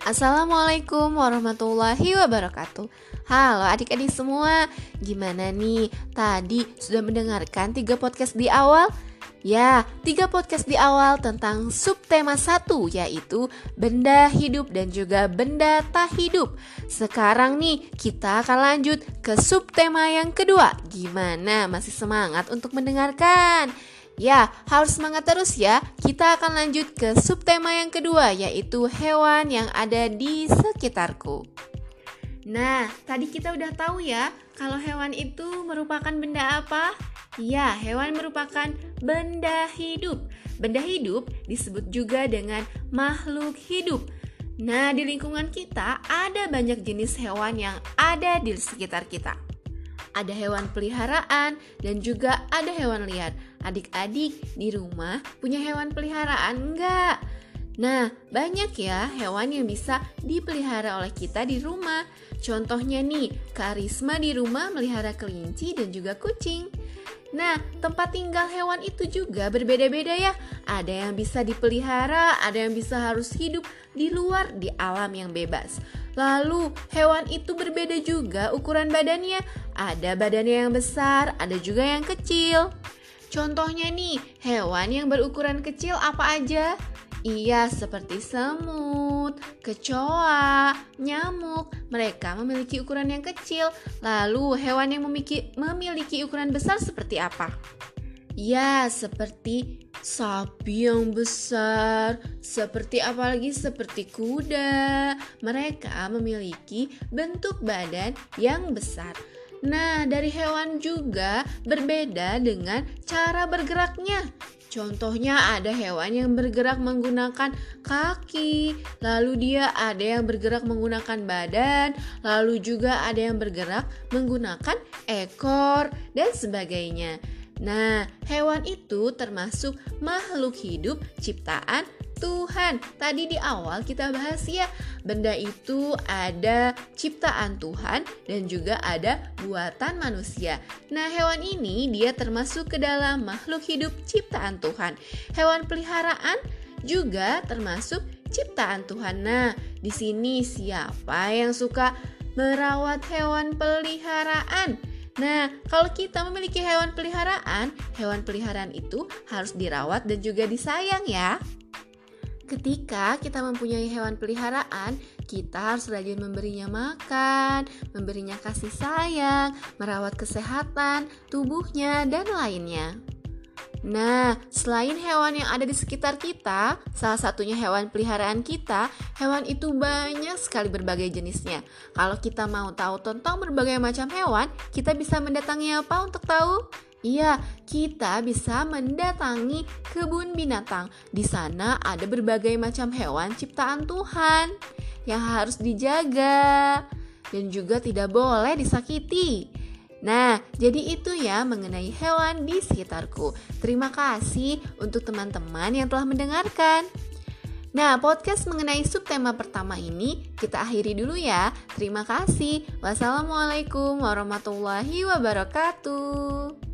Assalamualaikum warahmatullahi wabarakatuh Halo adik-adik semua Gimana nih? Tadi sudah mendengarkan tiga podcast di awal? Ya, tiga podcast di awal tentang subtema satu Yaitu benda hidup dan juga benda tak hidup Sekarang nih kita akan lanjut ke subtema yang kedua Gimana? Masih semangat untuk mendengarkan? Ya, harus semangat terus ya. Kita akan lanjut ke subtema yang kedua, yaitu hewan yang ada di sekitarku. Nah, tadi kita udah tahu ya, kalau hewan itu merupakan benda apa? Ya, hewan merupakan benda hidup. Benda hidup disebut juga dengan makhluk hidup. Nah, di lingkungan kita ada banyak jenis hewan yang ada di sekitar kita ada hewan peliharaan, dan juga ada hewan liar. Adik-adik di rumah punya hewan peliharaan enggak? Nah, banyak ya hewan yang bisa dipelihara oleh kita di rumah. Contohnya nih, Karisma di rumah melihara kelinci dan juga kucing. Nah, tempat tinggal hewan itu juga berbeda-beda ya. Ada yang bisa dipelihara, ada yang bisa harus hidup di luar di alam yang bebas. Lalu, hewan itu berbeda juga ukuran badannya. Ada badannya yang besar, ada juga yang kecil. Contohnya nih, hewan yang berukuran kecil apa aja? Iya, seperti semut, kecoa, nyamuk. Mereka memiliki ukuran yang kecil. Lalu, hewan yang memiliki, memiliki ukuran besar seperti apa? Ya, seperti sapi yang besar, seperti apalagi seperti kuda. Mereka memiliki bentuk badan yang besar. Nah, dari hewan juga berbeda dengan cara bergeraknya. Contohnya ada hewan yang bergerak menggunakan kaki, lalu dia ada yang bergerak menggunakan badan, lalu juga ada yang bergerak menggunakan ekor dan sebagainya. Nah, hewan itu termasuk makhluk hidup ciptaan Tuhan. Tadi di awal kita bahas ya, benda itu ada ciptaan Tuhan dan juga ada buatan manusia. Nah, hewan ini dia termasuk ke dalam makhluk hidup ciptaan Tuhan. Hewan peliharaan juga termasuk ciptaan Tuhan. Nah, di sini siapa yang suka merawat hewan peliharaan? Nah, kalau kita memiliki hewan peliharaan, hewan peliharaan itu harus dirawat dan juga disayang ya. Ketika kita mempunyai hewan peliharaan, kita harus rajin memberinya makan, memberinya kasih sayang, merawat kesehatan, tubuhnya, dan lainnya. Nah, selain hewan yang ada di sekitar kita, salah satunya hewan peliharaan kita, hewan itu banyak sekali berbagai jenisnya. Kalau kita mau tahu tentang berbagai macam hewan, kita bisa mendatangi apa untuk tahu? Iya, kita bisa mendatangi kebun binatang. Di sana ada berbagai macam hewan ciptaan Tuhan yang harus dijaga dan juga tidak boleh disakiti. Nah, jadi itu ya mengenai hewan di sekitarku. Terima kasih untuk teman-teman yang telah mendengarkan. Nah, podcast mengenai subtema pertama ini kita akhiri dulu ya. Terima kasih. Wassalamualaikum warahmatullahi wabarakatuh.